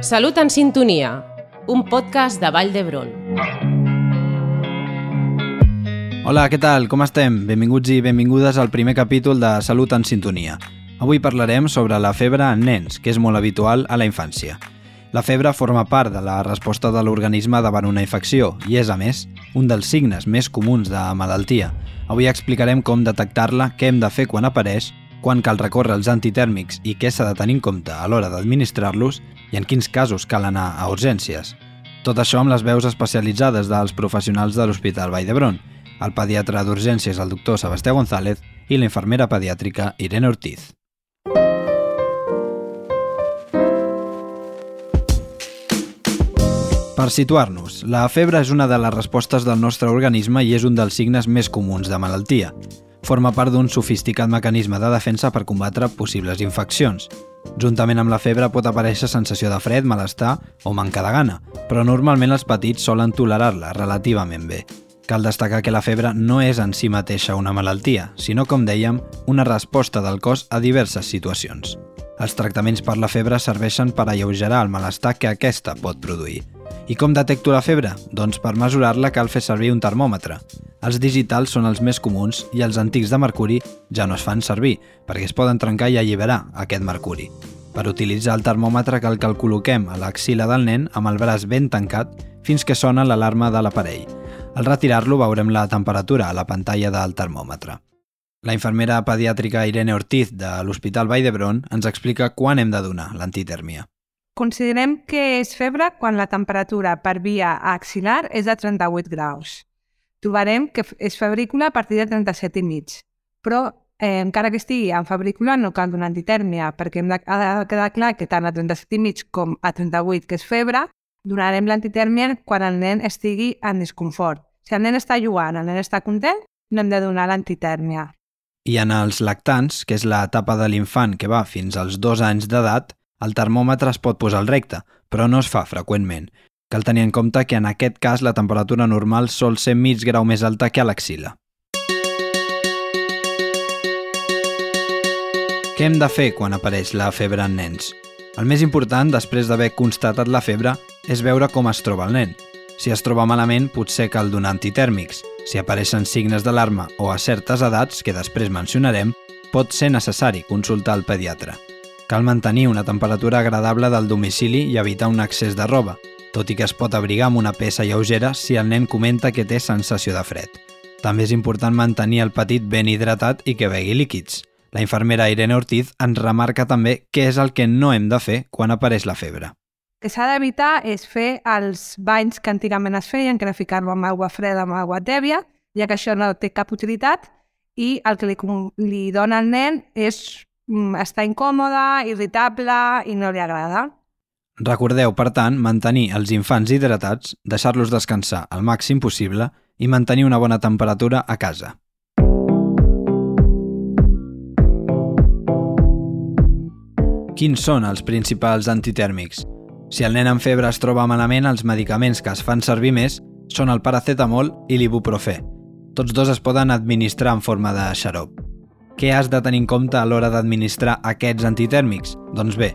Salut en sintonia, un podcast de Vall d'Hebron. Hola, què tal? Com estem? Benvinguts i benvingudes al primer capítol de Salut en sintonia. Avui parlarem sobre la febre en nens, que és molt habitual a la infància. La febre forma part de la resposta de l'organisme davant una infecció i és, a més, un dels signes més comuns de malaltia. Avui explicarem com detectar-la, què hem de fer quan apareix, quan cal recórrer als antitèrmics i què s'ha de tenir en compte a l'hora d'administrar-los i en quins casos cal anar a urgències. Tot això amb les veus especialitzades dels professionals de l'Hospital Vall d'Hebron, el pediatre d'urgències el doctor Sebastià González i la infermera pediàtrica Irene Ortiz. Per situar-nos, la febre és una de les respostes del nostre organisme i és un dels signes més comuns de malaltia. Forma part d'un sofisticat mecanisme de defensa per combatre possibles infeccions. Juntament amb la febre pot aparèixer sensació de fred, malestar o manca de gana, però normalment els petits solen tolerar-la relativament bé. Cal destacar que la febre no és en si mateixa una malaltia, sinó, com dèiem, una resposta del cos a diverses situacions. Els tractaments per la febre serveixen per alleugerar el malestar que aquesta pot produir. I com detecto la febre? Doncs per mesurar-la cal fer servir un termòmetre. Els digitals són els més comuns i els antics de mercuri ja no es fan servir, perquè es poden trencar i alliberar aquest mercuri. Per utilitzar el termòmetre cal que el col·loquem a l'axila del nen amb el braç ben tancat fins que sona l'alarma de l'aparell. Al retirar-lo veurem la temperatura a la pantalla del termòmetre. La infermera pediàtrica Irene Ortiz de l'Hospital Vall d'Hebron ens explica quan hem de donar l'antitèrmia. Considerem que és febre quan la temperatura per via axilar és de 38 graus. Trobarem que és febrícula a partir de 37 i mig, però eh, encara que estigui en febrícula no cal donar antitèrmia perquè hem de, ha de quedar clar que tant a 37 i mig com a 38, que és febre, donarem l'antitèrmia quan el nen estigui en desconfort. Si el nen està jugant, el nen està content, no hem de donar l'antitèrmia. I en els lactants, que és l'etapa de l'infant que va fins als dos anys d'edat, el termòmetre es pot posar al recte, però no es fa freqüentment. Cal tenir en compte que en aquest cas la temperatura normal sol ser mig grau més alta que a l'axila. Què hem de fer quan apareix la febre en nens? El més important, després d'haver constatat la febre, és veure com es troba el nen. Si es troba malament, potser cal donar antitèrmics. Si apareixen signes d'alarma o a certes edats, que després mencionarem, pot ser necessari consultar el pediatre. Cal mantenir una temperatura agradable del domicili i evitar un excés de roba, tot i que es pot abrigar amb una peça lleugera si el nen comenta que té sensació de fred. També és important mantenir el petit ben hidratat i que begui líquids. La infermera Irene Ortiz ens remarca també què és el que no hem de fer quan apareix la febre. El que s'ha d'evitar és fer els banys que antigament es feien, que era ficar-lo amb aigua freda, amb aigua tèbia, ja que això no té cap utilitat, i el que li, li dona al nen és està incòmode, irritable i no li agrada. Recordeu, per tant, mantenir els infants hidratats, deixar-los descansar al màxim possible i mantenir una bona temperatura a casa. Quins són els principals antitèrmics? Si el nen amb febre es troba malament, els medicaments que es fan servir més són el paracetamol i l'ibuprofè. Tots dos es poden administrar en forma de xarop. Què has de tenir en compte a l'hora d'administrar aquests antitèrmics? Doncs bé,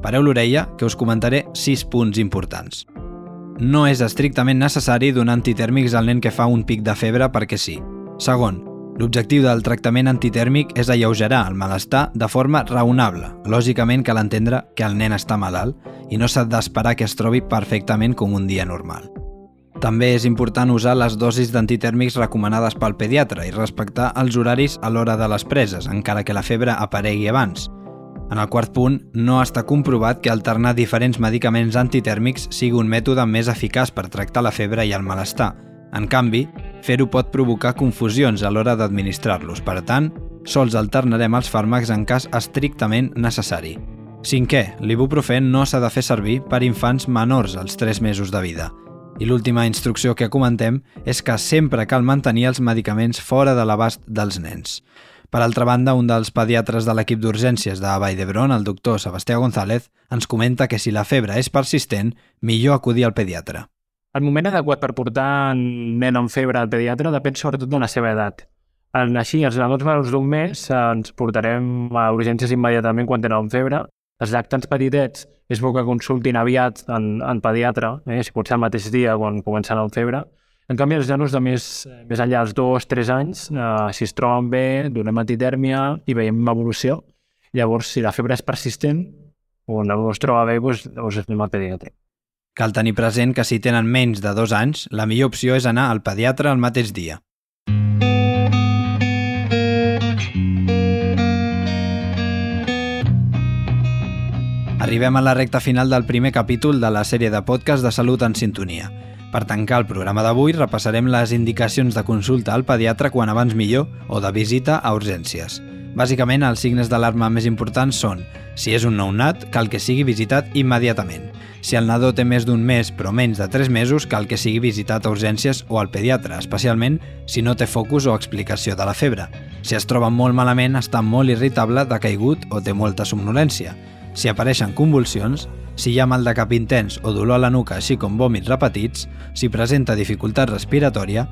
pareu l'orella que us comentaré 6 punts importants. No és estrictament necessari donar antitèrmics al nen que fa un pic de febre perquè sí. Segon, l'objectiu del tractament antitèrmic és alleugerar el malestar de forma raonable. Lògicament cal entendre que el nen està malalt i no s'ha d'esperar que es trobi perfectament com un dia normal. També és important usar les dosis d'antitèrmics recomanades pel pediatre i respectar els horaris a l'hora de les preses, encara que la febre aparegui abans. En el quart punt, no està comprovat que alternar diferents medicaments antitèrmics sigui un mètode més eficaç per tractar la febre i el malestar. En canvi, fer-ho pot provocar confusions a l'hora d'administrar-los. Per tant, sols alternarem els fàrmacs en cas estrictament necessari. Cinquè, l'ibuprofen no s'ha de fer servir per infants menors als 3 mesos de vida – i l'última instrucció que comentem és que sempre cal mantenir els medicaments fora de l'abast dels nens. Per altra banda, un dels pediatres de l'equip d'urgències de Vall d'Hebron, el doctor Sebastià González, ens comenta que si la febre és persistent, millor acudir al pediatre. El moment adequat per portar un nen amb febre al pediatre depèn sobretot de la seva edat. En, així, els nadons menors d'un mes ens portarem a urgències immediatament quan tenen febre els lactants petitets és bo que consultin aviat en, en pediatre, eh, si pot ser el mateix dia quan comencen amb febre. En canvi, els nanos de més, més enllà dels dos, tres anys, eh, si es troben bé, donem antitèrmia i veiem evolució. Llavors, si la febre és persistent o no es troba bé, doncs, doncs anem al pediatre. Cal tenir present que si tenen menys de dos anys, la millor opció és anar al pediatre el mateix dia. Arribem a la recta final del primer capítol de la sèrie de podcast de Salut en Sintonia. Per tancar el programa d'avui, repassarem les indicacions de consulta al pediatre quan abans millor o de visita a urgències. Bàsicament, els signes d'alarma més importants són si és un nounat, cal que sigui visitat immediatament. Si el nadó té més d'un mes però menys de 3 mesos, cal que sigui visitat a urgències o al pediatre, especialment si no té focus o explicació de la febre. Si es troba molt malament, està molt irritable, decaigut o té molta somnolència. Si apareixen convulsions, si hi ha mal de cap intens o dolor a la nuca, així com vòmits repetits, si presenta dificultat respiratòria,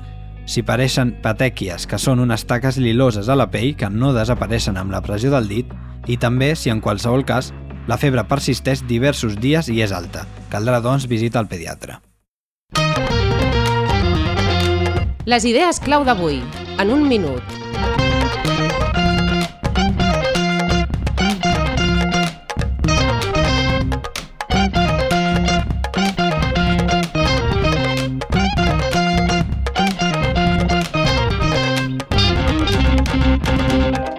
si pareixen patèquies, que són unes taques liloses a la pell que no desapareixen amb la pressió del dit, i també si en qualsevol cas la febre persisteix diversos dies i és alta. Caldrà, doncs, visita al pediatre. Les idees clau d'avui, en un minut.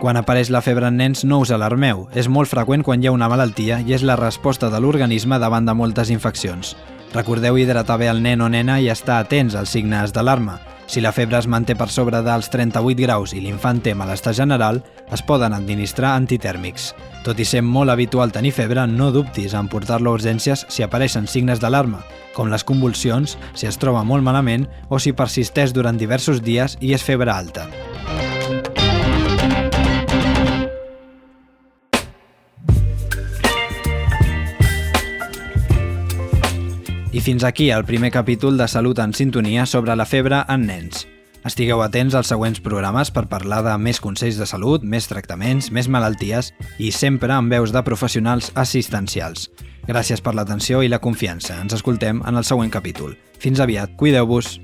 Quan apareix la febre en nens, no us alarmeu. És molt freqüent quan hi ha una malaltia i és la resposta de l'organisme davant de moltes infeccions. Recordeu hidratar bé el nen o nena i estar atents als signes d'alarma. Si la febre es manté per sobre dels 38 graus i l'infant té malestar general, es poden administrar antitèrmics. Tot i ser molt habitual tenir febre, no dubtis en portar-lo a urgències si apareixen signes d'alarma, com les convulsions, si es troba molt malament o si persisteix durant diversos dies i és febre alta. I fins aquí el primer capítol de Salut en Sintonia sobre la febre en nens. Estigueu atents als següents programes per parlar de més consells de salut, més tractaments, més malalties i sempre amb veus de professionals assistencials. Gràcies per l'atenció i la confiança. Ens escoltem en el següent capítol. Fins aviat, cuideu-vos!